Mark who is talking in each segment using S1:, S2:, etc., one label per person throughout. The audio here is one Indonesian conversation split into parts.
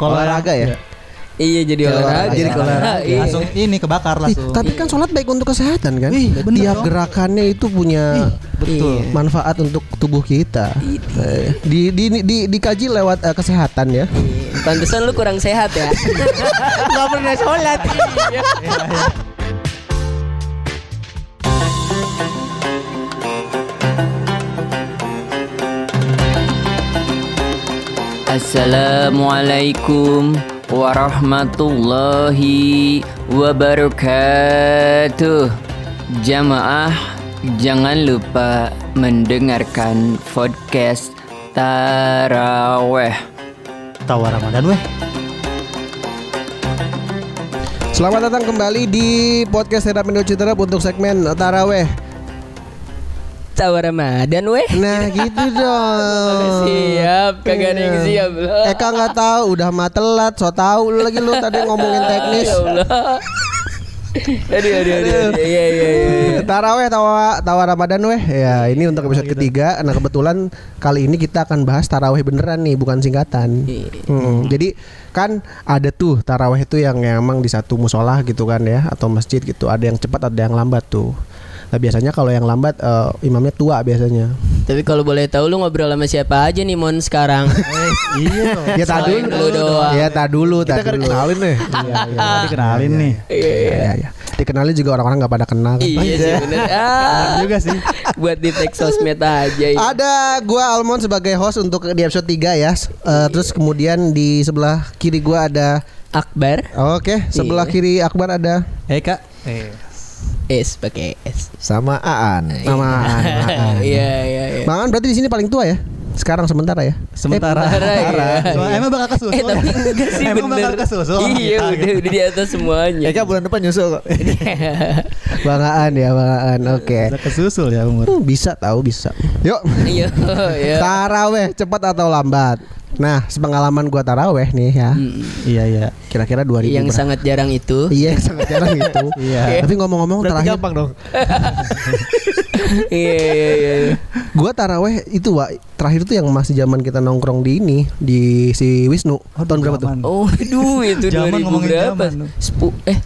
S1: olahraga ya.
S2: Iya jadi
S1: Jadi
S2: olahraga.
S1: olahraga.
S3: Jadi olahraga
S2: Iya.
S3: langsung ini kebakar
S1: Ih,
S3: langsung.
S1: tapi kan sholat baik untuk kesehatan kan.
S3: Ih,
S1: Tiap
S3: dong.
S1: gerakannya itu punya
S3: betul.
S2: Iya.
S1: manfaat untuk tubuh kita. Eh, Di, di, di, dikaji lewat eh, kesehatan ya.
S2: Pantesan lu kurang sehat ya. Gak pernah sholat. Iya. Assalamualaikum warahmatullahi wabarakatuh. Jamaah jangan lupa mendengarkan podcast Taraweh.
S3: Tawa Ramadan weh.
S1: Selamat datang kembali di podcast Indo Citerap untuk segmen Taraweh.
S2: Tawa Ramadan weh.
S1: Nah gitu dong.
S2: Siap, kagak ada yang siap loh.
S1: Eka nggak tahu, udah mah telat, so tahu lu lagi lu tadi ngomongin teknis.
S2: Ya Allah. Aduh, aduh, aduh, aduh. Iya, iya, iya.
S1: Taraweh tawa tawa Ramadan weh. Ya, ini untuk episode ketiga. Nah, kebetulan kali ini kita akan bahas taraweh beneran nih, bukan singkatan.
S2: Iya.
S1: Hmm, jadi kan ada tuh taraweh itu yang emang di satu musola gitu kan ya atau masjid gitu. Ada yang cepat, ada yang lambat tuh. Nah, biasanya kalau yang lambat eh, imamnya tua biasanya.
S2: Tapi kalau boleh tahu lu ngobrol sama siapa aja nih Mon sekarang?
S3: iya dong.
S1: Ya tak dulu.
S2: lu doang.
S1: Ya tak dulu, tak
S4: Kita kan
S1: dulu.
S4: kenalin nih.
S1: Iya, iya.
S3: Kita dikenalin nih.
S2: Iya, iya.
S1: Iya, iya. Dikenalin juga orang-orang nggak pada kenal. kan.
S2: Iya sih bener. Ah,
S3: juga sih.
S2: buat di tag sosmed aja ya.
S1: Ada gua Almond sebagai host untuk di episode 3 ya. Eh, terus kemudian di sebelah kiri gua ada
S2: Akbar
S1: Oke, sebelah
S2: Iya.
S1: kiri Akbar ada
S3: Eh kak. Eh.
S2: S pakai S.
S4: Sama Aan.
S1: nama Aan.
S2: Iya, iya, iya.
S1: Mangan berarti di sini paling tua ya? Sekarang sementara ya?
S3: Sementara.
S2: Sementara, iya.
S3: Soalnya emang bakal kesusul.
S2: Eh tapi enggak sih
S3: Emang
S2: bener.
S3: bakal kesusul.
S2: Iya,
S3: Kita,
S2: udah,
S3: gitu.
S2: udah di atas semuanya.
S4: Eka bulan depan nyusul kok.
S1: Bang Aan ya, Bang Aan. Oke.
S3: Udah kesusul ya umur.
S1: Hmm, Bisa tahu bisa. Yuk.
S2: Iya, iya.
S1: Taraweh cepat atau lambat? Nah, sepengalaman gua taraweh nih ya.
S2: Mm.
S3: Iya iya.
S1: Kira-kira 2000
S2: Yang
S1: berapa?
S2: sangat jarang itu.
S1: Iya, yang sangat jarang itu.
S3: Iya.
S1: Tapi ngomong-ngomong
S4: Berarti
S1: terakhir
S4: gampang dong.
S2: Iya, iya, iya. iya.
S1: Gua taraweh itu Wak Terakhir tuh yang masih zaman kita nongkrong di ini Di si Wisnu Tahun berapa tuh?
S2: Oh, aduh itu
S3: Zaman
S2: 2000
S3: ngomongin
S2: berapa?
S3: zaman.
S2: Sepu eh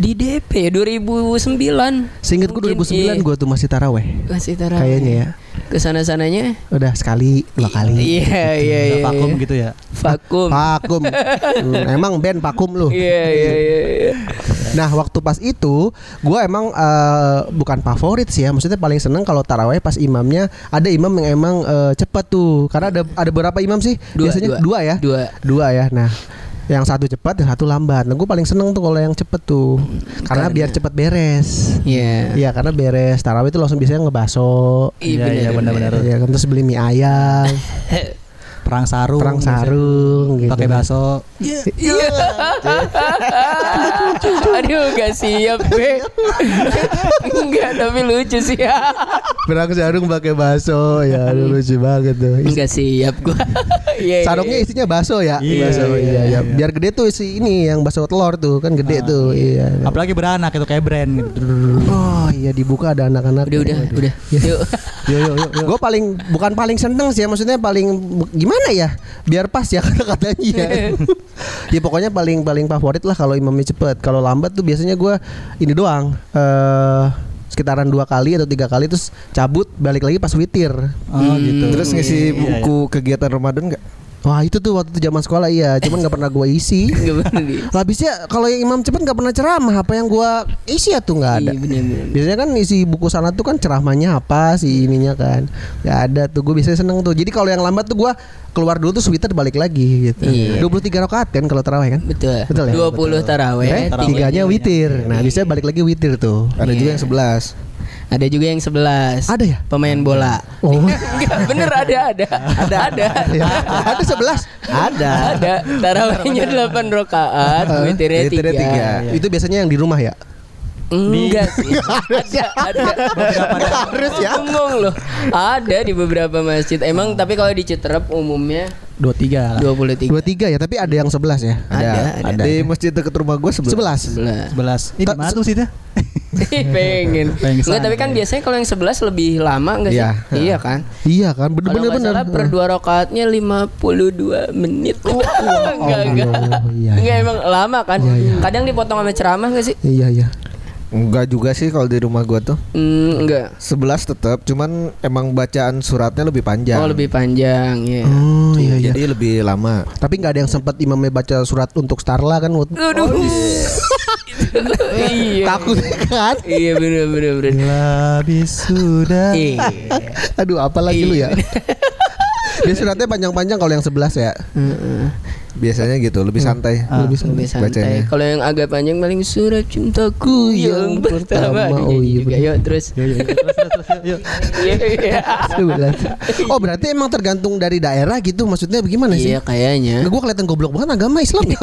S2: di DP 2009.
S1: Seinget gue
S2: Mungkin,
S1: 2009
S2: iya.
S1: gue tuh masih taraweh
S2: Masih taruh.
S1: Kayaknya ya
S2: Ke sana sananya.
S1: Udah sekali, dua kali
S2: Iya, iya,
S3: Udah
S2: iya.
S3: vakum
S2: iya.
S3: gitu ya.
S2: Vakum.
S1: Pakum Hmm, Emang band pakum lu
S2: Iya, iya, iya, iya.
S1: Nah waktu pas itu Gue emang eh, bukan favorit sih ya Maksudnya paling seneng kalau taraweh pas imamnya Ada imam yang emang eh, cepet tuh Karena ada ada berapa imam sih?
S2: Dua,
S1: Biasanya
S2: dua.
S1: dua, ya?
S2: Dua.
S1: Dua ya Nah yang satu cepat, yang satu lambat. Nah, gue paling seneng tuh kalau yang cepet tuh, karena,
S2: karena-
S1: biar cepet beres.
S2: Iya.
S1: Iya, karena beres tarawih itu langsung biasanya ngebaso.
S2: Iya,
S3: Iya, iya, benar-benar.
S1: Iya, kan terus beli mie ayam,
S3: Perang sarung.
S1: perang sarung, gitu.
S3: Pakai bakso.
S2: Iya. Aduh, gak siap gue. Enggak, tapi lucu sih.
S1: Perang sarung pakai bakso, ya aduh, lucu banget tuh.
S2: Enggak siap gue. Iya. iya,
S1: Sarungnya
S2: iya.
S1: isinya bakso ya,
S3: Iya,
S1: bakso,
S3: iya,
S1: iya, iya.
S3: iya.
S1: Biar gede tuh isi ini yang bakso telur tuh, kan gede
S3: Ah,
S1: tuh, iya.
S3: Apalagi beranak itu kayak brand gitu.
S1: Oh iya dibuka ada anak-anak.
S2: Udah, udah, udah. Yuk.
S1: Yo yo yo. Gue paling bukan paling seneng sih ya maksudnya paling gimana ya biar pas ya kata-katanya ya. ya pokoknya paling paling favorit lah kalau imamnya cepet. Kalau lambat tuh biasanya gue ini doang. eh sekitaran dua kali atau tiga kali terus cabut balik lagi pas witir.
S3: Oh gitu.
S4: Terus ngisi
S3: Iya, iya.
S4: buku kegiatan Ramadan nggak?
S1: Wah itu tuh waktu itu zaman sekolah iya, cuman nggak pernah gue isi. Habisnya kalau yang imam cepet nggak pernah ceramah, apa yang gue isi ya tuh nggak ada.
S2: Iya, bener, bener.
S1: Biasanya kan isi buku sana tuh kan ceramahnya apa sih ininya kan Gak ada tuh gue biasanya seneng tuh Jadi kalau yang lambat tuh gue keluar dulu tuh sweater balik lagi gitu
S2: Iya.
S1: 23 rakaat kan kalau taraweh kan
S2: Betul.
S1: Betul ya?
S2: 20 taraweh.
S1: Eh,
S3: taraweh.
S1: tiganya witir Nah bisa balik lagi witir tuh
S4: Ada juga yang 11
S2: Ada juga yang 11.
S1: Ada ya?
S2: Pemain bola.
S1: Oh
S2: Enggak, bener ada ada. Ada ada.
S1: ya. Ada 11 Ada
S2: Ada. Tarawihnya 8 rakaat, witirnya
S4: witirnya
S2: 3.
S4: tiga.
S1: Itu biasanya yang di rumah ya
S2: Enggak sih. Ada, ada.
S1: Harus ya
S2: Bengong loh. Ada di beberapa masjid. Emang tapi kalau di Citerep umumnya
S3: Dua tiga lah.
S2: 23.
S1: 23 ya tapi ada yang 11 ya
S2: Ada, ada.
S4: Di masjid dekat rumah gue 11
S1: 11
S2: Sebelah.
S3: Sebelas. Ini di mana tuh sih
S2: pengen.
S3: Pengen
S2: Enggak, tapi kan biasanya kalau yang 11 lebih lama enggak sih?
S4: Iya.
S2: Iya kan?
S1: Iya kan,
S2: Kalau
S1: bener-bener
S2: nggak
S1: bener.
S2: salah per dua rakaatnya 52 menit. enggak, enggak.
S1: Oh, iya,
S2: Enggak
S1: iya.
S2: emang lama kan? Kadang dipotong sama ceramah enggak sih?
S1: Iya iya.
S4: Enggak juga sih kalau di rumah gua tuh.
S2: Hmm, enggak.
S4: 11 tetap, cuman emang bacaan suratnya lebih panjang.
S2: Oh, lebih panjang ya.
S1: Oh iya iya.
S4: Jadi lebih lama.
S1: Tapi nggak ada yang sempat imamnya baca surat untuk Starla kan?
S2: Aduh. iya.
S1: Takut kan?
S2: Iya bener bener bener.
S3: Bila sudah
S2: Iya.
S1: Aduh, apa lagi lu ya? Dia suratnya panjang-panjang kalau yang 11 ya.
S2: Heeh.
S4: Biasanya gitu, lebih santai.
S3: Ah.
S1: Lebih
S2: Lebih santai. Kalau yang agak panjang paling surat cintaku yang,
S1: Yang
S2: pertama.
S1: pertama. Oh, iya
S2: juga. Yuk terus. Iya iya.
S1: 11. Oh, berarti emang tergantung dari daerah gitu maksudnya bagaimana sih?
S2: Iya kayaknya.
S1: Gue kelihatan goblok banget agama Islam ya.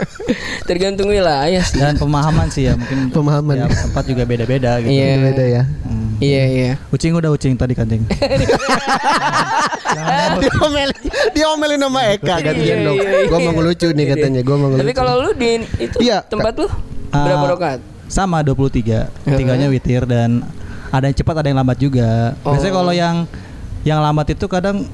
S2: Tergantung wilayah sih.
S3: dan pemahaman sih ya mungkin
S1: Pemahaman.
S3: tiap tempat juga beda-beda gitu.
S2: Iya.
S1: Beda ya.
S2: Iya iya.
S3: Ucing udah ucing tadi kancing.
S1: dia omelin, dia omelin sama Eka
S2: Iya,
S1: gantian dong.
S2: iya, iya.
S1: Gue mau ngelucu nih katanya, gue mau ngelucu.
S2: Tapi kalau lu di itu
S1: Iya.
S2: tempat lu berapa
S3: Ah,
S2: rakaat?
S3: Sama 23.
S2: Heeh.
S3: Tiganya witir dan ada yang cepat ada yang lambat juga. Biasanya
S2: Oh.
S3: kalau yang yang lambat itu kadang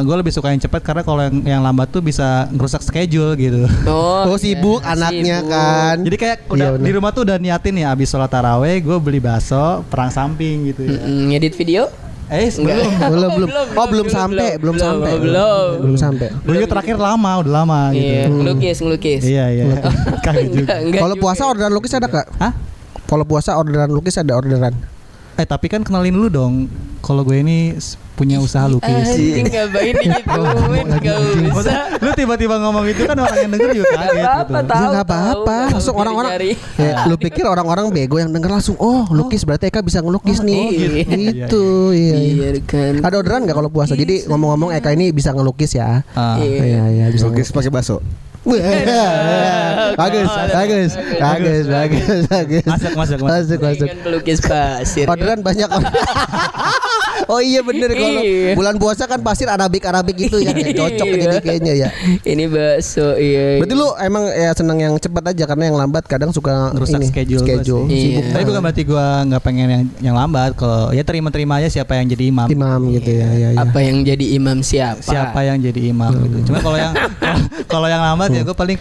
S3: gue lebih suka yang cepat karena kalau yang yang lambat tuh bisa ngerusak schedule gitu.
S2: Oh,
S1: Oh, sibuk
S2: iya,
S1: anaknya
S2: sibuk.
S1: kan.
S3: Jadi kayak
S1: Iya,
S3: udah
S1: bener.
S3: di rumah tuh udah niatin ya abis sholat taraweh gue beli bakso perang samping gitu ya.
S2: Mm-mm, ngedit video?
S3: Eh sebelum
S1: belum belum. Oh, belum
S2: belum,
S1: sampai, belum
S2: belum,
S1: sampai.
S2: belum.
S1: Belum sampai.
S3: Gue terakhir lama udah lama gitu.
S2: Iya, ngelukis, ngelukis.
S3: Iya iya.
S1: Kalau puasa orderan lukis ada kak?
S3: Hah?
S1: Kalau puasa orderan lukis ada orderan.
S3: Eh tapi kan kenalin dulu dong. Kalau gue ini punya usaha lukis.
S2: Anjing ngapain digituin Gak
S3: Masa
S2: usah
S3: lu tiba-tiba ngomong itu kan orang yang denger juga kaget gitu.
S2: tahu
S1: ya nggak apa-apa. Langsung
S2: tahu,
S1: orang-orang. Ya, lu pikir orang-orang bego yang denger langsung. Oh lukis berarti Eka bisa ngelukis nih.
S2: iya.
S1: Gitu. Iya. iya.
S2: Biarkan
S1: Ada orderan nggak kalau puasa? Jadi ngomong-ngomong Eka ini bisa ngelukis ya.
S3: Ah.
S2: Iya.
S1: Iya iya bisa
S4: Lukis pakai bakso.
S1: bagus, bagus, bagus, bagus, bagus.
S3: Masuk, masuk, masuk.
S1: masuk, masuk.
S2: Pelukis pasir
S1: Orderan banyak. oh iya bener kalau
S2: Iya.
S1: bulan puasa kan pasir arabik arabik gitu ya Nggak cocok
S2: Iya.
S1: jadi kayaknya ya.
S2: Ini bakso iya
S1: Berarti lu emang ya seneng yang cepat aja karena yang lambat kadang suka
S3: Ngerusak
S1: ini,
S3: schedule gua
S1: schedule.
S2: Iya.
S1: Sibuk.
S3: Tapi bukan berarti gue nggak pengen yang yang lambat. Kalau ya terima-terima aja siapa yang jadi imam.
S1: imam gitu ya ya ya.
S2: Apa yang jadi imam siapa
S3: Siapa yang jadi imam gitu. Cuma kalau yang kalau yang lambat ya gue paling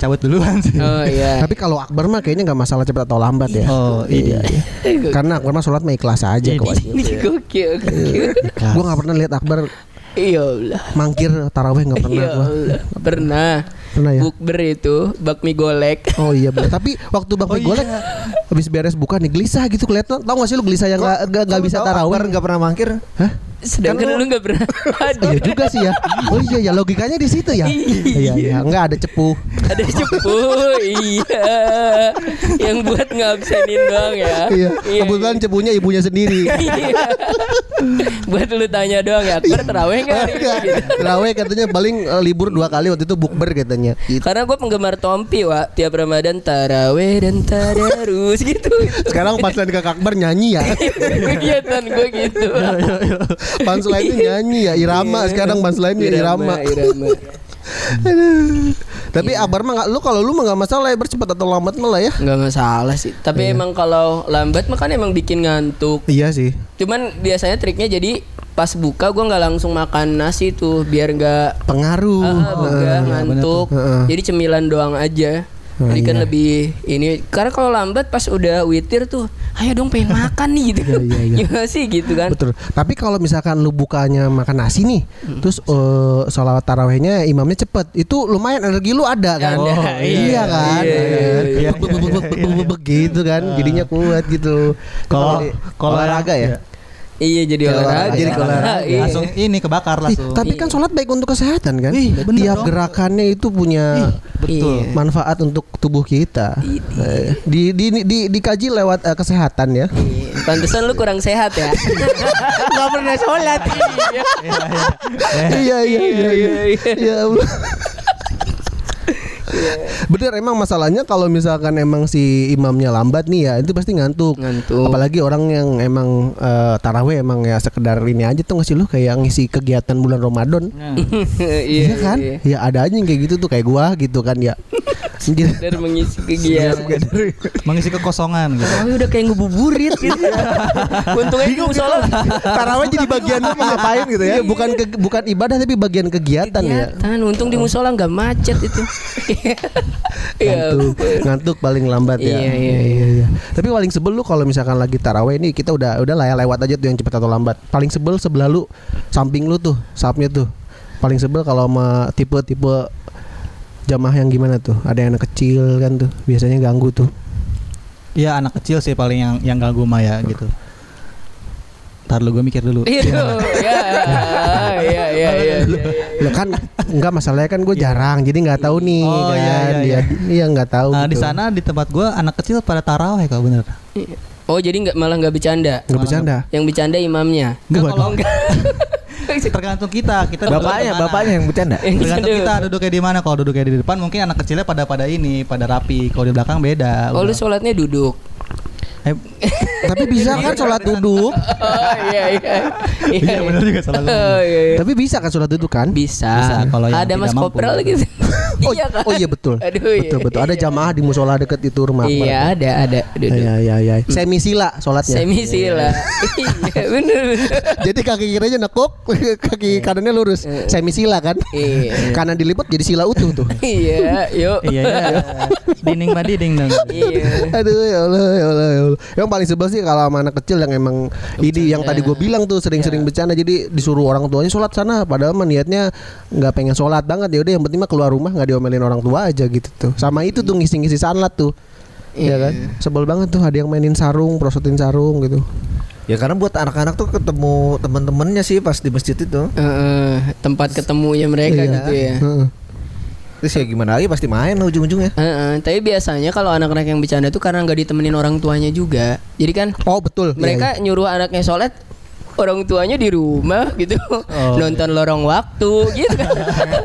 S3: cabut duluan sih.
S2: Oh iya
S1: Tapi kalau Akbar mah kayaknya nggak masalah cepat atau lambat ya.
S3: Oh iya.
S1: Karena Akbar mah sholat mah ikhlas aja kok.
S2: Ini gokil gokil
S1: Gua nggak pernah lihat Akbar
S2: Iya Allah
S1: mangkir taraweh nggak pernah
S2: Iya
S1: gua.
S2: Allah Pernah
S1: Pernah ya?
S2: Bukber itu Bakmi golek
S1: Oh iya bener. Tapi waktu Bang
S3: Oh,
S1: golek habis beres buka nih gelisah gitu kelihatan. Tahu gak sih lu gelisah yang nggak nggak nggak bisa taraweh?
S4: Enggak pernah mangkir.
S1: Hah?
S2: Sedangkan lu gak pernah
S1: Iya juga sih ya. Oh iya ya logikanya di situ ya. Iya iya enggak ada cepu.
S2: Ada cepu Iya Yang buat ngabsenin doang ya
S1: Iya. Kebetulan cepunya ibunya sendiri.
S2: Iya. Buat lu tanya doang ya Akbar terawih gak hari ini? Gitu.
S1: Taraweh katanya paling eh, libur dua kali waktu itu bukber katanya. Gitu.
S2: Karena gue penggemar Tompi wa Tiap Ramadan taraweh dan tadarus gitu
S1: Sekarang pas lagi ke Akbar nyanyi ya.
S2: Kegiatan gue gitu
S1: Punchline-nya nyanyi ya irama sekarang punchline-nya irama.
S2: Irama
S1: Aduh. Tapi Akbar mah nggak lu kalau lu mah nggak masalah ya bercepat atau lambat malah ya.
S2: Nggak masalah sih Tapi emang kalau lambat mah kan emang bikin ngantuk
S1: Iya sih.
S2: Cuman biasanya triknya jadi Pas buka gue nggak langsung makan nasi tuh Biar nggak
S1: Pengaruh.
S2: ah, begah, ngantuk
S1: Heeh.
S2: Jadi cemilan doang aja
S1: Oh,
S2: Jadi kan
S1: iya.
S2: lebih ini karena kalau lambat pas udah witir tuh, ayo dong pengen makan nih gitu.
S1: Iya, iya, iya.
S2: Gimana sih gitu kan?
S1: Betul. Tapi kalau misalkan lu bukanya makan nasi nih, terus eh sholawat tarawehnya imamnya cepet, itu lumayan energi lu ada kan?
S2: Ada,
S1: iya,
S2: iya,
S1: kan?
S2: iya, iya,
S3: iya.
S1: Gitu kan, jadinya kuat gitu.
S3: Kalau kalau
S4: olahraga ya?
S2: Iya jadi
S1: Jadi
S2: olahraga.
S1: olahraga. Jadi olahraga.
S2: Iya.
S3: langsung ini kebakar
S1: Ih,
S3: langsung.
S1: tapi kan sholat baik untuk kesehatan kan?
S3: Ih, bener
S1: Tiap
S3: dong.
S1: gerakannya itu punya
S2: Betul.
S1: manfaat untuk tubuh kita. Eh, Di, di, di, dikaji lewat eh, kesehatan ya.
S2: Iya. Pantesan lu kurang sehat ya. Gak pernah sholat.
S1: iya iya iya iya.
S2: iya.
S1: Ya Allah. Bener emang masalahnya kalau misalkan emang si imamnya lambat nih ya itu pasti ngantuk.
S2: Ngantuk.
S1: Apalagi orang yang emang eh, taraweh emang ya sekedar ini aja tuh ngasih lu kayak ngisi kegiatan bulan Ramadan.
S3: Nah,
S1: Iya kan? Ya ada aja yang kayak gitu tuh kayak gua gitu kan ya.
S2: sekedar mengisi kegiatan.
S3: Mengisi kekosongan gitu.
S2: Tarawih udah kayak ngebuburit gitu. Untungnya di musola
S1: Tarawih jadi bagian mau ngapain gitu ya? Bukan ke- bukan ibadah tapi bagian kegiatan ya.
S2: kegiatan. Untung di musola nggak macet itu. Iya.
S1: Ngantuk, ngantuk paling lambat ya.
S2: Iya, iya, iya.
S1: Tapi paling sebel lu kalau misalkan lagi taraweh ini kita udah udah lah ya lewat aja tuh yang cepat atau lambat. Paling sebel sebelah lu samping lu tuh, sapnya tuh. Paling sebel kalau sama tipe-tipe jamaah yang gimana tuh? Ada yang anak kecil kan tuh, biasanya ganggu tuh.
S3: Iya anak kecil sih paling yang yang ganggu Maya gitu. Ntar lu gue mikir dulu.
S2: Iya, ya, iya, iya, iya.
S1: Lah kan enggak masalahnya kan gue jarang jadi nggak tahu nih
S3: Oh,
S1: kan.
S3: iya, iya,
S1: Dia iya nggak tahu.
S3: Nah di
S1: gitu.
S3: sana di tempat gue anak kecil pada taraweh kok bener.
S2: Oh, jadi nggak malah nggak bercanda.
S1: nggak bercanda.
S2: Yang bercanda imamnya.
S3: Enggak kalau
S2: enggak.
S3: tergantung kita. Kita duduk
S4: Bapaknya,
S3: di mana.
S4: bapaknya yang bercanda.
S3: Tergantung
S2: bercanda.
S3: kita duduknya di mana. Kalau duduknya di depan mungkin anak kecilnya pada pada ini pada rapi. Kalau di belakang beda.
S2: Oh, lu
S3: Udah.
S2: sholatnya duduk.
S3: Eh,
S1: Tapi bisa kan sholat duduk.
S2: Oh, iya, iya.
S3: Iya benar juga salah gua.
S2: Oh, iya, iya.
S1: Tapi bisa kan sholat duduk kan?
S2: Bisa.
S3: Bisa, kalau
S2: ada Mas. Kopral gitu.
S1: Oh,
S2: iya kan?
S1: oh iya betul.
S2: Aduh, iya.
S1: betul betul. Ada jamaah di musola deket itu rumah.
S2: Iya, ada, ada. Duduk.
S1: Iya iya iya. Semi sila sholatnya.
S2: Semi sila. Iya, bener, bener.
S1: Jadi kaki kirinya nekuk, kaki kanannya lurus. Semi sila kan?
S2: Iya.
S1: Kanan dilipat jadi sila utuh tuh.
S2: Iya, yuk.
S3: Iya iya. Dinding mah dinding dong.
S2: Iya.
S1: Aduh ya Allah ya Allah ya Allah. Yang paling sebel sih kalau sama anak kecil yang emang ini yang tadi gue bilang tuh sering-sering bercanda jadi disuruh orang tuanya sholat sana padahal mah niatnya nggak pengen sholat banget ya udah yang penting mah keluar rumah nggak diomelin orang tua aja gitu tuh. Sama itu tuh ngisi-ngisi sanlat tuh. Iya kan? Sebel banget tuh ada yang mainin sarung, prosotin sarung gitu.
S4: Ya karena buat anak-anak tuh ketemu teman-temannya sih pas di masjid itu.
S2: Heeh, tempat ketemunya mereka
S1: Iya.
S2: gitu ya.
S1: Heeh.
S4: Terus ya gimana lagi pasti main ujung-ujungnya.
S2: Heeh, tapi biasanya kalau anak-anak yang bercanda tuh karena nggak ditemenin orang tuanya juga. Jadi kan
S1: Oh betul. Iya,
S2: mereka nyuruh anaknya sholat orang tuanya di rumah gitu nonton lorong waktu gitu kan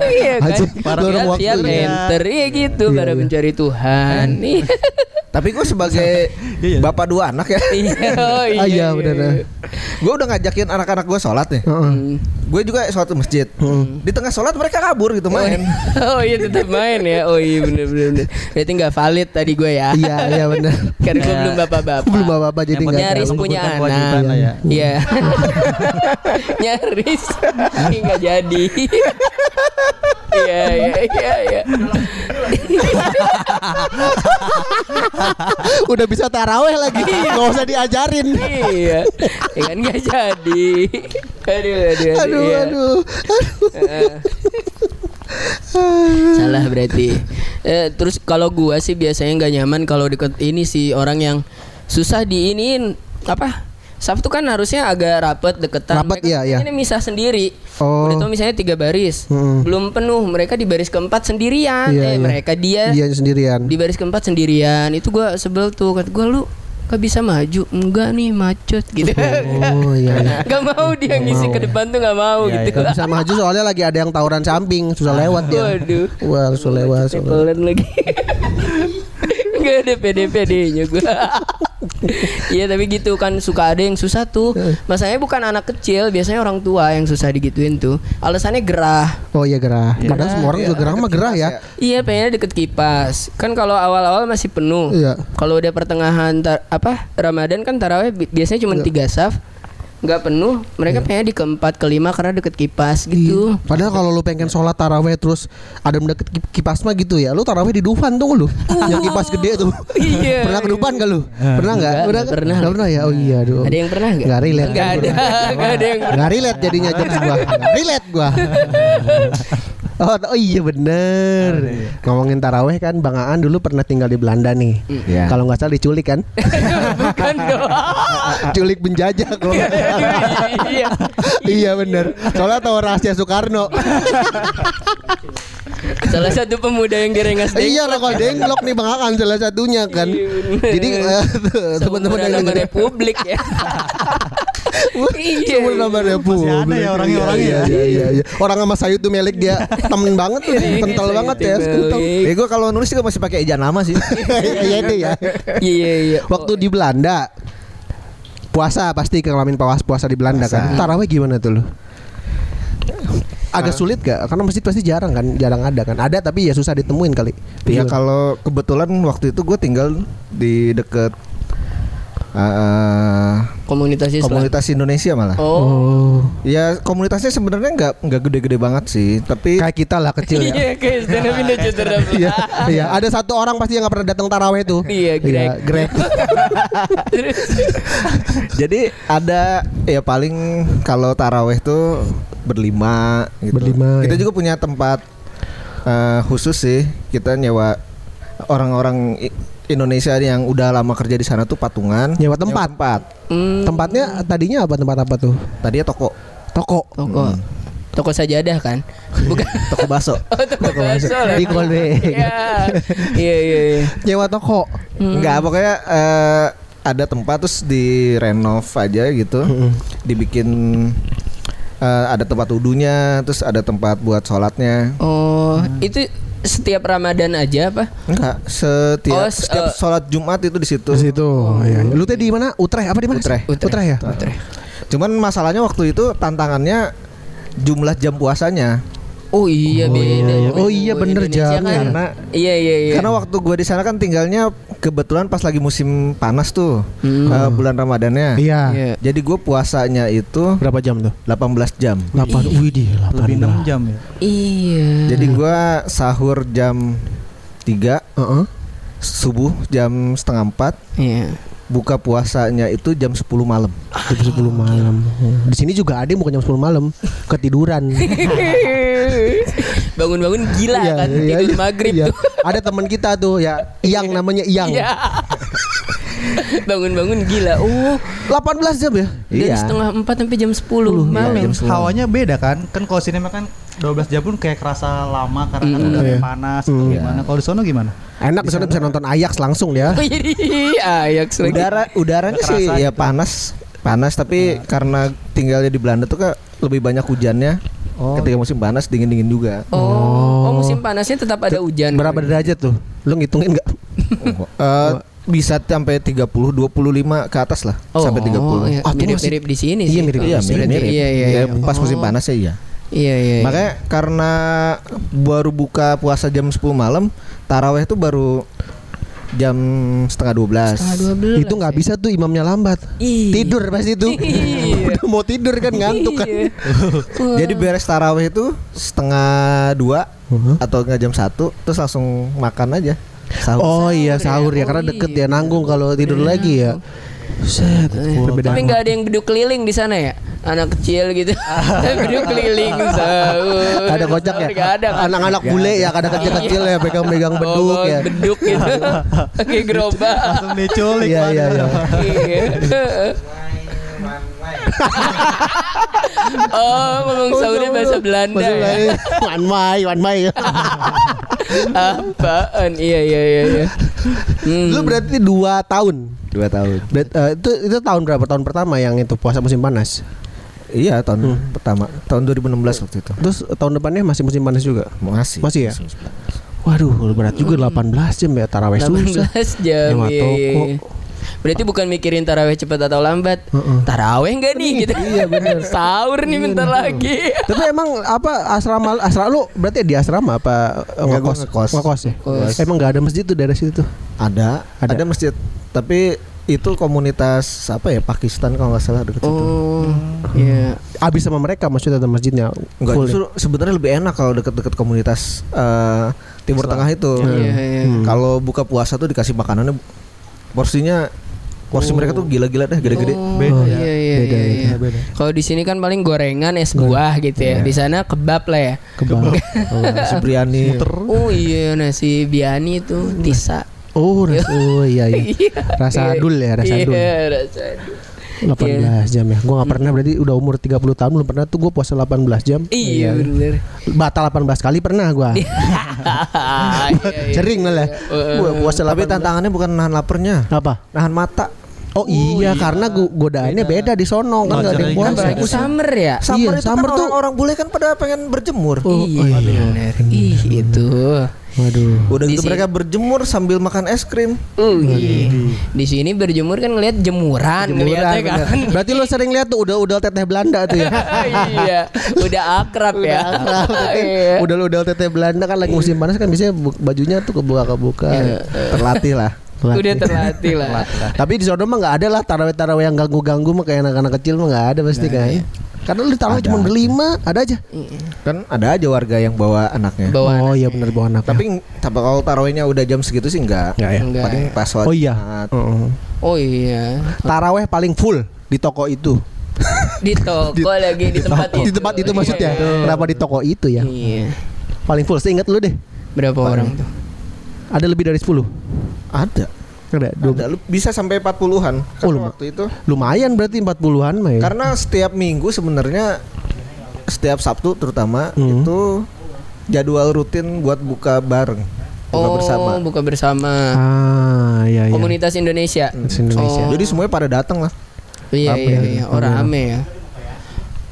S2: iya kan
S1: Anjing, lorong waktu,
S2: siap
S1: iya.
S2: enter iya gitu
S1: Iya,
S2: pada
S1: iya.
S2: mencari Tuhan Iya.
S4: Tapi gue sebagai
S3: Iya, iya.
S4: bapak dua anak ya,
S2: iya oh,
S1: Ah, iya, bener.
S4: gue udah ngajakin anak-anak gue sholat nih.
S1: Heeh.
S2: Hmm.
S4: Gue juga sholat di masjid. Di tengah sholat mereka kabur gitu main.
S2: oh iya tetap main ya oh iya bener bener, bener. berarti nggak valid tadi gue ya
S1: Iya iya benar.
S2: karena gue belum bapak-bapak
S1: Belum bapak jadi
S3: Yang
S1: nggak
S2: nyaris punya anak
S3: ya.
S2: Iya Nyaris Tapi nggak jadi Iya iya iya iya
S1: Udah bisa taraweh lagi. Nggak usah diajarin.
S2: Iya Ya kan nggak jadi Aduh aduh aduh,
S1: Aduh
S2: iya.
S1: aduh.
S2: Heeh. Salah berarti eh, Terus kalau gua sih biasanya nggak nyaman kalau deket ini sih orang yang susah diinin apa Sabtu kan harusnya agak rapet deketan
S1: Rapet,
S2: Mereka
S1: iya, iya.
S2: Ini misah sendiri
S1: Oh.
S2: Udah tau misalnya tiga baris
S1: Mm-mm.
S2: Belum penuh Mereka di baris keempat sendirian
S1: Iya,
S2: Eh
S1: iya.
S2: mereka dia
S1: Dia sendirian.
S2: Di baris keempat sendirian Itu gua sebel tuh Kata gua lu Gak bisa maju Enggak nih macet gitu
S1: Oh iya. iya.
S2: Gak mau dia ngisi ke depan tuh gak mau
S3: Iya,
S2: gitu
S1: Gak bisa maju soalnya lagi ada yang tawuran samping susah lewat dia.
S2: Waduh
S1: Wah susah lewat. susah lewat.
S2: Tepelan lagi Gak ada pede-pedenya gue Iya tapi gitu kan suka ada yang susah tuh. Masalahnya bukan anak kecil Biasanya orang tua yang susah digituin tuh. Alasannya gerah.
S1: Oh iya gerah. Padahal semua orang juga gerah mah gerah ya.
S2: Iya pengennya deket kipas. Kan kalau awal-awal masih penuh.
S1: Iya.
S2: Kalau udah pertengahan tar- apa Ramadan kan taraweh bi- biasanya cuma
S1: Iya.
S2: tiga saf nggak penuh mereka pengennya di keempat kelima karena deket kipas gitu
S1: Iya. Padahal kalau lu pengen sholat taraweh terus ada mendeket ki- kipas mah gitu ya. Lu taraweh di Dufan tuh lu. yang kipas gede tuh.
S2: Iya.
S1: pernah ke Dufan gak lu? Pernah nggak?
S2: Enggak,
S1: Pernah
S2: nggak pernah.
S1: Nggak pernah ya. Oh iya aduh.
S2: ada yang pernah nggak
S1: Nggak relate.
S2: nggak ada nggak ada yang
S1: Nggak relate jadinya jokes gua. Nggak relate gua. Oh, oh iya bener. Ngomongin taraweh kan Bang Aan dulu pernah tinggal di Belanda nih.
S4: Iya.
S1: Kalau nggak salah diculik kan?
S2: Bukan dong.
S1: Culik penjajah kalau nggak salah.
S2: iya
S1: Iya. Bener. Soalnya tahu rahasia Soekarno.
S2: Salah satu pemuda yang direngas
S1: Eh, Iya rokok denglok nih Bang Aan salah satunya kan. Jadi eh, teman-teman yang dengerin
S2: Republik ya iya
S1: Sumber nama Republik
S3: Masih ada ya orangnya-orangnya
S1: Iya,
S3: ya.
S1: iya, iya, iya. Orang sama Sayud tuh milik dia Temen banget tuh Kental banget ya kental.
S4: Ya gue kalau nulis juga masih pakai ijazah nama sih.
S1: Iya itu ya
S2: iya iya
S1: Waktu di Belanda Puasa pasti kelamin puasa puasa di Belanda kan Taraweh gimana tuh lu? agak sulit gak? Karena masjid pasti jarang kan, jarang ada kan. Ada tapi ya susah ditemuin kali.
S4: Iya kalau kebetulan waktu itu gue tinggal di deket eh,
S2: Komunitas Islam.
S4: komunitas Indonesia malah.
S2: Oh.
S1: Oh.
S4: Ya komunitasnya sebenarnya nggak nggak gede-gede banget sih, tapi
S1: Kayak kita lah kecil ya.
S2: Iya, kayak stand up Indo Citra.
S1: Iya, iya. Ada satu orang pasti yang nggak pernah datang taraweh tuh.
S2: Iya, Greg.
S1: Greg.
S2: Terus
S4: jadi ada ya paling kalau taraweh tuh berlima gitu.
S1: Berlima,
S4: Kita
S1: ya.
S4: juga punya tempat eh, khusus sih. Kita nyewa orang-orang Indonesia yang udah lama kerja di sana tuh patungan.
S1: Nyewa tempat.
S4: tempat.
S2: hmm,
S1: Tempatnya tadinya apa tempat apa tuh?
S4: Tadinya toko,
S1: Toko.
S2: toko. Toko sajadah kan? Bukan.
S4: toko baso.
S2: Oh, toko bakso lah.
S1: Di Kolbe.
S2: Iya. Iya, iya, iya.
S1: Nyewa toko.
S4: Enggak, pokoknya eh, ada tempat terus direnov aja gitu. Dibikin eh, ada tempat wudhunya, terus ada tempat buat sholatnya.
S2: Oh, itu setiap Ramadan aja apa?
S4: Enggak, setiap
S2: Oh,
S4: setiap
S2: eh,
S4: sholat Jumat itu di situ.
S1: Di situ. Iya, iya. Lu teh di mana? Utrecht apa di mana?
S4: Utrecht.
S1: Utrecht ya?
S2: Utrecht.
S4: Cuman masalahnya waktu itu tantangannya jumlah jam puasanya.
S2: Oh iya
S1: Oh,
S2: beda.
S1: iya, iya. Oh, iya, bener
S2: Indonesia
S1: jamnya.
S2: kan-
S4: Karena-
S2: Iya iya iya.
S4: Karena waktu gue di sana kan tinggalnya kebetulan pas lagi musim panas tuh
S2: Hmm.
S4: eh, bulan Ramadannya.
S1: Iya.
S2: Iya.
S4: Jadi gue puasanya itu
S1: Berapa jam tuh?
S4: 18 jam.
S1: 8. Wih, di 8.
S3: Lebih 6 jam ya.
S2: Iya.
S4: Jadi gue sahur jam 3
S1: Heeh.
S4: subuh jam setengah 4
S2: Iya.
S4: buka puasanya itu jam 10 malam.
S1: Jam 10 malam. Di sini juga ada yang bukan jam 10 malam, ketiduran.
S2: Bangun-bangun gila
S1: Iya,
S2: kan
S1: iya,
S2: tidur
S1: iya.
S2: maghrib
S1: Iya.
S2: tuh.
S1: Ada teman kita tuh ya, Iyang namanya Iyang.
S2: Iya. Bangun-bangun gila. Oh,
S1: 18 jam ya?
S2: dari
S4: Iya.
S2: setengah empat sampai jam 10 malam.
S4: jam 10.
S3: Hawanya beda kan? Kan kalau sinema kan 12 jam pun kayak kerasa lama karena kan
S2: Mm.
S3: udah
S1: Iya.
S3: panas atau
S1: Mm.
S3: gimana. Kalau di sono gimana?
S1: Enak di sana bisa nonton Ajax langsung ya.
S2: Ajax lagi.
S4: Udara udaranya sih ya
S3: gitu.
S4: panas panas tapi karena tinggalnya di Belanda tuh kak lebih banyak hujannya.
S3: Oh.
S4: Ketika musim panas dingin dingin juga.
S2: Oh, oh, musim panasnya tetap ada hujan.
S1: Berapa derajat tuh? Lu ngitungin nggak?
S4: Eh, bisa sampai 30 25 ke atas lah
S2: Oh,
S4: sampai 30.
S2: iya.
S1: Ah, tuh
S2: mirip-mirip di sini
S1: Iya,
S2: sih.
S1: mirip
S4: Iya,
S2: Berarti.
S4: mirip-mirip.
S2: Iya, iya,
S4: Ya,
S2: iya.
S4: Pas musim
S2: Oh.
S4: panas ya iya.
S2: Iya, iya. iya.
S4: Makanya karena baru buka puasa jam 10 malam, taraweh itu baru jam setengah 12.
S2: Setengah 12.
S1: Itu nggak bisa tuh imamnya lambat.
S2: Ih.
S1: Tidur pasti tuh.
S2: Iya.
S1: Mau tidur kan ngantuk kan.
S2: Iya.
S4: Jadi beres taraweh itu setengah dua
S1: Uh-huh.
S4: atau enggak jam satu, terus langsung makan aja. Sahur.
S1: Oh iya
S2: Sahur
S1: sahur
S2: ya.
S1: ya karena
S2: Oh,
S1: deket
S2: iya.
S1: ya nanggung kalau tidur lagi ya. Set.
S2: Tapi nggak ada yang beduk keliling di sana ya? Anak kecil gitu. beduk keliling sahur.
S1: ada kocak ya.
S2: Nggak ada kan?
S1: Anak-anak bule ya kadang kecil-kecil ya pegang-pegang beduk
S2: Bawa
S1: ya.
S2: Beduk gitu. Pakai gerobak.
S3: Langsung diculik.
S1: Iya iya iya.
S2: Oh, ngomong sahurnya bahasa Belanda ya.
S1: Wan mai, wan mai.
S2: Apaan? Iya iya iya iya. Hmm.
S1: Lu berarti dua tahun.
S4: Dua tahun.
S1: Berat- eh, itu itu tahun berapa? Tahun pertama yang itu puasa musim panas.
S4: Iya tahun
S1: Hmm.
S4: pertama tahun 2016 waktu itu.
S1: Terus tahun depannya masih musim panas juga.
S4: Masih.
S1: Masih ya? Waduh, berat juga 18 jam ya taraweh susah.
S2: 18 jam.
S1: Nyewa
S2: Iya, iya,
S1: toko.
S2: iya. Berarti bukan mikirin taraweh cepat atau lambat.
S1: Heeh.
S2: Taraweh enggak nih gitu.
S1: Iya, bener.
S2: Sahur nih bentar lagi.
S1: Tapi emang apa asrama asrama lu berarti di asrama apa eh,
S4: Enggak,
S1: ngekos?
S4: ngekos.
S1: Ngekos ya?
S2: Ngekos.
S1: Emang nggak ada masjid tuh daerah situ tuh.
S4: Ada,
S1: Ada.
S4: ada, masjid. Tapi itu komunitas apa ya Pakistan kalau nggak salah dekat situ.
S2: Oh, iya.
S1: Abis sama mereka maksudnya atau masjidnya
S4: Enggak,
S1: ya?
S4: justru sebenarnya lebih enak kalau dekat-dekat komunitas eh, Timur Tengah itu.
S2: Iya, iya.
S1: Hmm.
S4: Kalau buka puasa tuh dikasih makanannya porsinya porsi
S2: Oh.
S4: mereka tuh gila-gila deh, gede-gede.
S2: Oh,
S3: Beda
S2: iya,
S3: ya.
S2: iya,
S1: Beda,
S2: iya,
S1: beda,
S2: iya.
S1: beda.
S2: Kalau di sini kan paling gorengan es buah gitu ya. Di sana kebab lah ya.
S1: Kebal.
S4: Si Briani.
S2: Oh iya nasi biani itu tisa.
S1: Oh, ras- oh iya iya. Rasa
S2: Iya.
S1: adul ya, rasa adul.
S2: Iya, rasa adul.
S1: 18 jam ya. Gua nggak pernah berarti udah umur 30 tahun belum pernah tuh gua puasa 18 jam.
S2: Iya bener.
S1: Batal 18 kali pernah gua.
S2: Iya, iya.
S1: Sering malah.
S2: Iya.
S1: Gua puasa
S4: Tapi
S1: 18.
S4: tantangannya bukan nahan laparnya,
S1: apa?
S4: nahan mata.
S1: Oh iya, karena go- godaannya beda. di sono kan nggak ada yang puasa.
S2: Apalagi summer ya.
S4: Summer
S1: Iya,
S4: itu
S1: summer
S4: kan
S1: tuh-
S4: orang-orang bule kan pada pengen berjemur.
S2: iya benar. Ih itu.
S1: Waduh.
S4: Udah gitu mereka berjemur sambil makan es krim.
S2: Uh, iya. Di sini berjemur kan ngeliat jemuran, ngeliatnya kan.
S1: Berarti lo sering lihat tuh udah udah teteh Belanda tuh ya.
S2: iya, udah akrab ya. Iya.
S1: udah udah teteh Belanda kan lagi musim panas kan biasanya bajunya tuh kebuka kebuka.
S4: Terlatih lah.
S2: Udah terlatih lah.
S1: Tapi di sono mah nggak ada lah taraweh-taraweh yang ganggu-ganggu mah kayak anak-anak kecil mah nggak ada pasti kan. Karena lu taraweh cuma berlima, ada aja.
S4: Kan ada aja warga yang bawa anaknya.
S2: Bawa
S1: oh iya benar bawa anak.
S4: Tapi tapi kalau tarawihnya udah jam segitu sih enggak.
S1: Nggak ya.
S2: Enggak.
S4: Paling pas sholat
S1: Oh iya. Heeh.
S2: Oh iya.
S1: Taraweh paling full di toko itu.
S2: Di toko lagi di tempat itu.
S1: Di tempat itu maksudnya.
S2: Iya.
S1: Kenapa di toko itu ya?
S2: Iya.
S1: Paling full. Seingat lu deh.
S2: Berapa orang tuh?
S1: Ada lebih dari 10.
S4: Ada.
S1: Ada.
S4: Ada. Bisa sampai 40-an. Karena
S1: lum-
S4: waktu itu
S1: Lumayan berarti 40-an mah ya.
S4: karena setiap minggu sebenarnya setiap Sabtu terutama
S1: Hmm.
S4: itu jadwal rutin buat buka bareng. Buka
S2: oh,
S4: bersama.
S2: buka bersama.
S1: Ah, iya iya.
S2: Komunitas Indonesia.
S1: Komunitas Indonesia.
S2: Oh,
S4: Jadi semuanya pada datang lah.
S2: iya
S1: Rame
S2: iya
S1: ya,
S2: iya. Oh,
S1: rame.
S2: rame ya.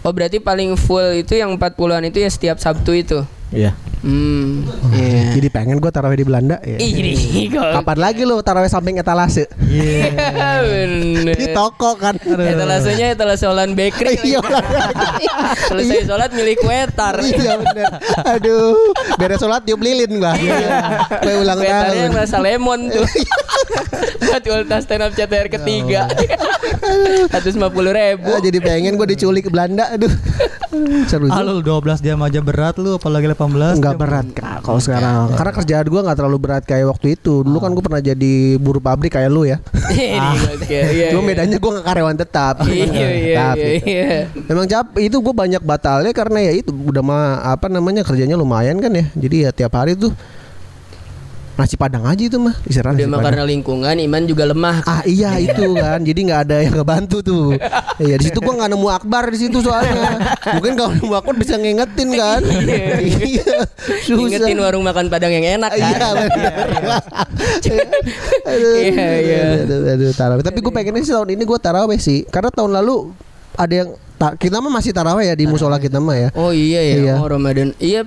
S2: Oh, berarti paling full itu yang 40-an itu ya setiap Sabtu itu.
S4: Iya.
S2: Hmm. Iya.
S1: Jadi pengen gua taraweh di Belanda ya. Kapan lagi lu taraweh samping etalase?
S2: Bener.
S1: Di toko kan.
S2: Etalasenya etalase Olan Bakery.
S1: Iya.
S2: Selesai sholat milik wetar.
S1: Iya bener Aduh Beres sholat tiup lilin gua Kue ulang
S2: Wetarnya yang
S1: tahun
S2: rasa lemon tuh. Buat ulta stand up CTR ketiga. 150 ribu.
S1: Ah, Jadi pengen gua diculik ke Belanda Aduh Seru
S3: Ah
S1: juga
S3: lu 12 jam aja berat lu apalagi 18
S1: Enggak berat kak kalau sekarang. Karena kerjaan gua nggak terlalu berat kayak waktu itu. Dulu kan gua pernah jadi buruh pabrik kayak lu ya.
S2: Ini oke, iya,
S1: Cuma
S2: iya.
S1: bedanya gua nggak karyawan tetap.
S2: Iya iya
S1: Tapi
S2: iya, iya.
S1: Memang cap itu gue banyak batalnya karena ya itu udah mah apa namanya kerjanya lumayan kan ya. Jadi ya tiap hari tuh nasi padang aja itu mah istirahat
S2: Udah karena lingkungan iman juga lemah.
S1: Ah iya itu kan. Jadi nggak ada yang ngebantu tuh. Iya di situ gua nggak nemu Akbar di situ soalnya. Mungkin kalau nemu Akbar bisa ngingetin kan. Iya. Susah.
S2: Ingetin warung makan Padang yang enak kan.
S1: Iya
S2: Iya, iya.
S1: Tapi gue pengennya sih tahun ini gue tarawih sih. Karena tahun lalu ada yang ta- kita mah masih tarawih ya di musola kita mah ya.
S2: Oh iya ya,
S1: Iya.
S2: oh Ramadan. Iya.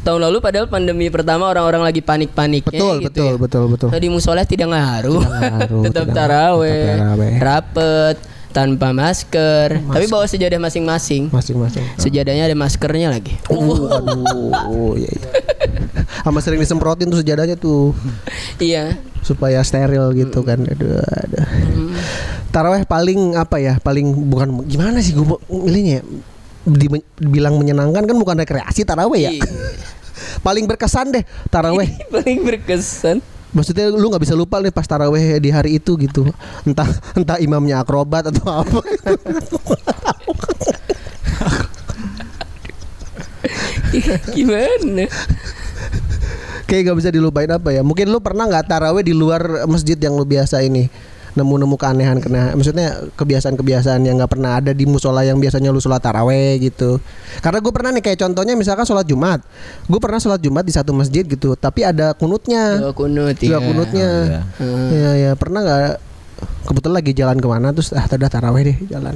S2: Tahun lalu padahal pandemi pertama orang-orang lagi panik-paniknya
S1: Betul,
S2: gitu
S1: betul,
S2: ya.
S1: betul, betul.
S2: Tadi musola tidak ngaruh.
S1: ngaruh,
S2: tetap
S1: tidak-
S2: taraweh,
S1: tetap taraweh.
S2: rapet, tanpa masker, tapi bawa sejadah masing-masing.
S1: Masing-masing.
S2: Sejadahnya ada maskernya lagi.
S1: Uh, aduh, iya, iya. Sama sering disemprotin tuh sejadahnya tuh
S2: iya.
S1: supaya steril gitu kan. Aduh, aduh. Taraweh paling apa ya? Paling bukan gimana sih gue milihnya ya? Di- dibilang menyenangkan kan bukan rekreasi taraweh ya.
S2: Iya.
S1: paling berkesan deh taraweh.
S2: Paling berkesan.
S1: Maksudnya lu nggak bisa lupa nih pas taraweh di hari itu gitu. Entah entah imamnya akrobat atau apa.
S2: Gimana?
S1: Kayak gak bisa dilupain apa ya. Mungkin lu pernah nggak taraweh di luar masjid yang lu biasa ini nemu-nemu keanehan kena maksudnya kebiasaan-kebiasaan yang nggak pernah ada di musola yang biasanya lu sholat taraweh gitu. Karena gue pernah nih kayak contohnya misalkan sholat jumat. Gue pernah sholat jumat di satu masjid gitu tapi ada kunutnya.
S2: Doa kunut
S1: Ada
S2: ya.
S1: kunutnya.
S2: Hmm.
S1: ya ya pernah nggak? Kebetulan lagi jalan ke mana terus ah tadi taraweh deh jalan.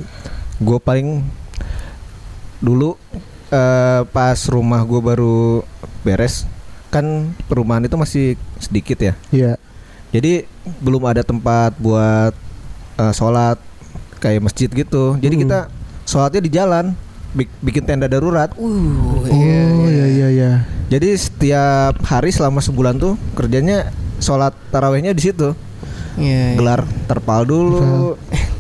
S4: Gue paling dulu eh, pas rumah gue baru beres kan perumahan itu masih sedikit ya.
S1: Iya
S4: Jadi belum ada tempat buat eh, sholat kayak masjid gitu. Jadi
S1: Hmm.
S4: kita sholatnya di jalan, bik- bikin tenda darurat.
S2: Uh,
S1: oh iya iya iya
S4: Jadi setiap hari selama sebulan tuh kerjanya sholat tarawehnya di situ.
S2: iya, iya.
S4: Gelar terpal dulu,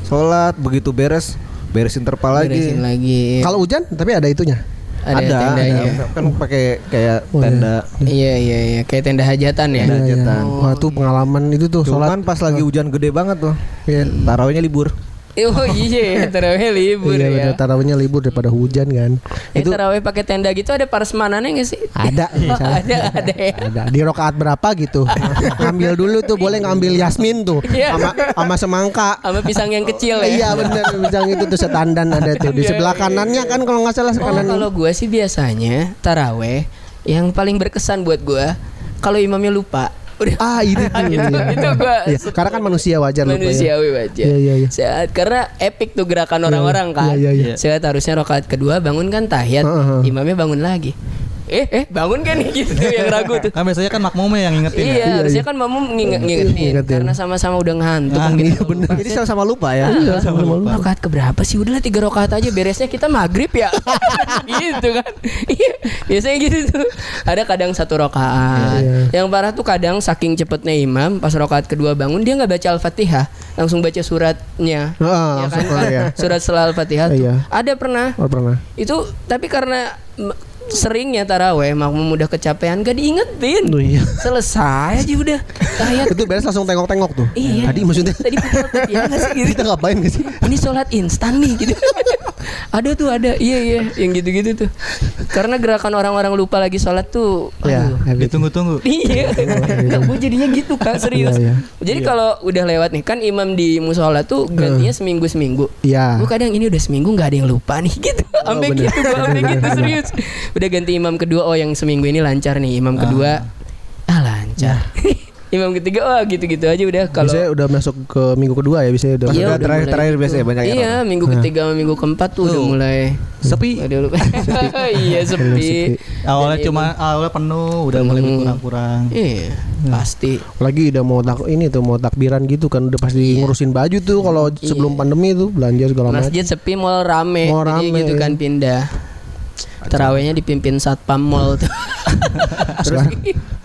S4: sholat begitu beres beresin terpal lagi.
S2: Beresin lagi.
S1: kalau hujan tapi ada itunya
S2: ada, tendanya.
S4: kan pakai kayak
S1: Oh, iya.
S4: tenda.
S2: Iya iya iya kayak tenda hajatan ya.
S4: Tenda
S1: Iya, iya.
S4: hajatan.
S1: wah tuh pengalaman itu tuh sholat
S4: Cuman pas lagi hujan gede banget tuh.
S1: Iya.
S4: Tarawihnya libur.
S2: Oh iya, tarawih libur
S1: iya
S2: ya.
S1: bener, tarawihnya libur daripada hujan kan
S2: Eh, tarawih pakai tenda gitu ada parsmanannya nggak sih?
S1: ada
S2: Oh, ada ada ya.
S1: ada di rokaat berapa gitu ngambil dulu tuh boleh ngambil yasmin tuh
S2: Iya.
S1: sama sama semangka
S2: Sama pisang yang kecil ya.
S1: iya bener bilang itu tuh setandan ada tuh di sebelah kanannya kan kalau nggak salah
S2: Oh, kalau gua sih biasanya taraweh yang paling berkesan buat gua kalau imamnya lupa udah
S1: Ah itu tuh.
S2: Gitu,
S1: iya.
S2: itu gua
S1: Iya, Karena kan manusia wajar lupa ya.
S2: wajar.
S1: Iya, iya, iya.
S2: Saat karena epic tuh gerakan orang-orang kan.
S1: iya, iya.
S2: Saat harusnya rakaat kedua bangun kan tahiyat,
S1: Heeh, heeh.
S2: imamnya bangun lagi. Eh, eh bangun kan nih gitu tuh yang ragu tuh.
S3: Kan biasanya kan makmumnya yang ngingetin ya.
S2: Iya, harusnya kan mamu nginget ngingetin
S1: Ngingetin.
S2: karena sama-sama udah ngantuk
S3: Ah,
S2: kan gitu.
S1: iya, bener.
S4: Jadi sama-sama lupa ya.
S1: Iya, sama-sama lupa.
S2: Rakaat keberapa sih? Udahlah tiga rakaat aja beresnya kita maghrib ya. gitu kan. Iya, biasanya gitu tuh. Ada kadang satu rakaat.
S1: Iya.
S2: Yang parah tuh kadang saking cepetnya imam pas rakaat kedua bangun dia nggak baca al-fatihah, langsung baca suratnya.
S1: Ah,
S2: Ya kan?
S1: langsung, iya.
S2: Surat setelah al-fatihah.
S1: Iya.
S2: Ada pernah.
S1: Oh pernah.
S2: Itu tapi karena seringnya taraweh makmum udah kecapean gak diingetin.
S1: Oh, iya.
S2: Selesai aja udah. Tahiyat
S1: Itu beres langsung tengok-tengok tuh.
S2: Iya.
S1: Tadi maksudnya
S2: Tadi nggak sih gitu.
S1: kita ngapain gak sih?
S2: Ini sholat instan nih gitu. ada tuh ada. Iya iya yang gitu-gitu tuh. Karena gerakan orang-orang lupa lagi sholat tuh.
S1: Ya,
S2: aduh.
S1: habis.
S3: Ditunggu-tunggu.
S2: Iya, nggak gue jadinya gitu kak serius.
S1: Iya, iya.
S2: Jadi kalau udah lewat nih kan imam di musola tuh gantinya seminggu seminggu.
S1: Iya.
S2: Gue kadang ini udah seminggu nggak ada yang lupa nih gitu. Sampai
S1: bener.
S2: gitu gue gitu serius. Udah ganti imam kedua oh yang seminggu ini lancar nih. Imam kedua ah lancar. imam ketiga oh gitu-gitu aja udah kalau
S1: Biasanya udah masuk ke minggu kedua ya biasanya udah.
S2: Iya, udah
S4: terakhir-
S2: mulai
S4: terakhir
S2: gitu.
S4: biasanya banyak yang
S2: Iya, minggu ketiga sama minggu keempat tuh udah mulai
S3: Sepi.
S2: Iya sepi.
S1: sepi.
S3: Awalnya
S2: Dan
S3: cuma awalnya penuh, udah mulai
S2: Penuh.
S3: berkurang-kurang.
S2: Iya, pasti.
S1: Lagi udah mau tak ini tuh mau takbiran gitu kan udah pasti ngurusin baju tuh kalau sebelum pandemi tuh belanja segala macam.
S2: Masjid sepi, mall rame.
S1: Mall
S2: Jadi
S1: rame,
S2: gitu kan
S1: iya.
S2: pindah. Terawihnya dipimpin satpam mall tuh.
S1: Sekarang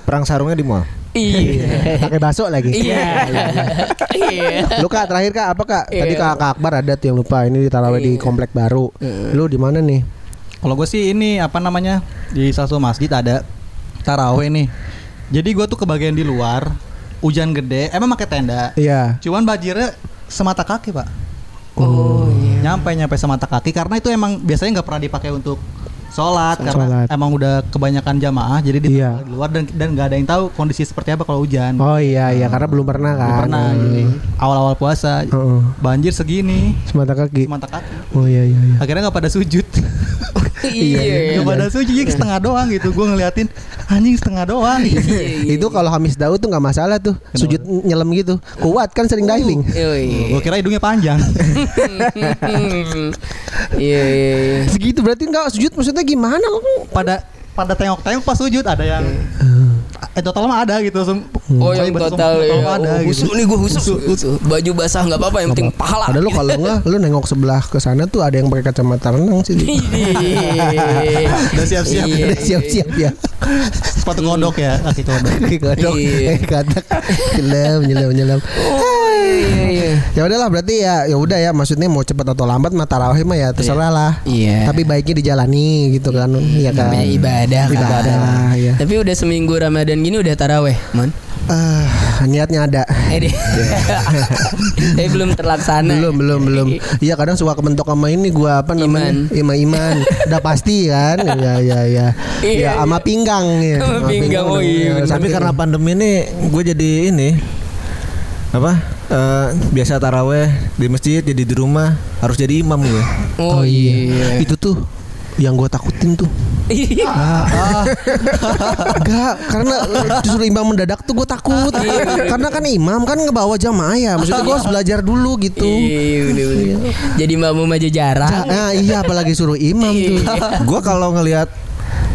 S4: Perang sarungnya di mall.
S2: iya.
S1: pakai baso lagi.
S2: Iya. Iya.
S1: Lu kak terakhir kak apa kak? Tadi
S2: Iya.
S1: kak, kak Akbar ada tuh yang lupa ini di tarawih di komplek baru. Lu di mana nih?
S3: Kalau gue sih ini apa namanya di salah satu masjid ada taraweh nih. Jadi gue tuh kebagian di luar, hujan gede, emang pakai tenda.
S1: Iya.
S3: Cuman banjirnya semata kaki pak.
S2: Oh iya.
S3: Nyampe nyampe semata kaki karena itu emang biasanya nggak pernah dipakai untuk sholat karena
S1: Sholat.
S3: emang udah kebanyakan jamaah jadi di
S1: Iya.
S3: luar dan dan nggak ada yang tahu kondisi seperti apa kalau hujan.
S1: Oh iya iya karena belum pernah kan.
S3: Belum pernah
S1: Hmm.
S3: jadi awal-awal puasa
S1: Heeh.
S3: banjir segini
S1: Semata kaki.
S3: semata kaki.
S1: Oh iya iya iya.
S3: Akhirnya nggak pada sujud.
S2: Iya.
S3: Nggak pada sujud jadi setengah doang gitu. Gue ngeliatin anjing setengah doang.
S2: Iya.
S1: Itu kalau Hamis Daud tuh nggak masalah tuh. Sujud nyelam gitu. Kuat kan sering diving.
S2: Oh, iya.
S3: Gue kira hidungnya panjang.
S2: Iya iya iya.
S1: Segitu berarti nggak sujud maksudnya gimana?
S3: pada pada tengok-tengok pas sujud ada yang eh total mah ada gitu langsung
S2: Oh yang total
S3: total
S2: ya.
S3: mah ada
S2: Oh,
S3: gitu.
S2: Husuk nih gue husuk. Gitu. Baju basah nggak apa-apa yang penting pahala.
S1: Ada lu kalau nggak lu nengok sebelah ke sana tuh ada yang pakai kacamata renang sih.
S2: Iya.
S3: Udah siap-siap.
S2: Iya.
S1: Udah siap-siap ya.
S3: Sepatu kodok ya, kaki. Kodok,
S2: Iya.
S1: eh, katak, nyelam, nyelam, nyelam.
S2: Oh iya iya.
S1: Ya udahlah berarti ya ya udah ya maksudnya mau cepat atau lambat mah tarawih mah ya terserah lah.
S2: Iya.
S1: Tapi baiknya dijalani gitu kan. Iya kan.
S2: Namanya ibadah kan.
S1: Ibadah, iya.
S2: Tapi udah seminggu Ramadan gini udah taraweh, Mon.
S1: Ah, niatnya ada.
S2: Eh. Tapi belum terlaksana.
S1: Belum, belum, belum. Iya kadang suka kementok sama ini gua apa namanya? Iman. Iman. Udah pasti kan? Iya, iya, iya.
S2: Iya,
S1: Ya sama pinggang ya.
S2: Sama pinggang, oh iya.
S4: Tapi karena pandemi ini gue jadi ini apa eh, biasa taraweh di masjid jadi di rumah harus jadi imam gue.
S2: Oh iya.
S1: Itu tuh yang gua takutin tuh. Enggak, karena disuruh imam mendadak tuh gue takut. karena kan imam kan ngebawa jamaah ya. Maksudnya gue harus belajar dulu gitu.
S2: Iya, bener, bener. Jadi makmum aja jarang.
S1: Nah, iya apalagi suruh imam tuh.
S4: gue kalau ngelihat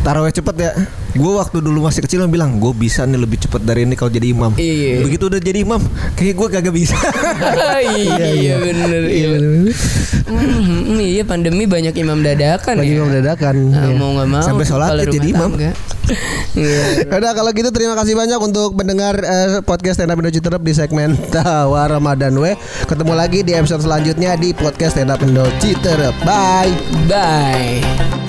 S4: taraweh cepet ya, gue waktu dulu masih kecil bilang gue bisa nih lebih cepet dari ini kalau jadi imam.
S2: Iya.
S4: Begitu udah jadi imam, kayak gue kagak bisa.
S2: iya, iya bener. Iya, Hmm, iya pandemi banyak imam dadakan
S1: Lagi
S2: ya.
S1: imam dadakan.
S2: Ah,
S1: Iya.
S2: mau nggak mau
S4: Sampai sholat ya jadi imam.
S2: Iya.
S1: Udah kalau gitu terima kasih banyak untuk mendengar eh, podcast Stand Up Indo di segmen Tawa Ramadan We. Ketemu lagi di episode selanjutnya di podcast Stand Up Indo. Bye.
S2: Bye.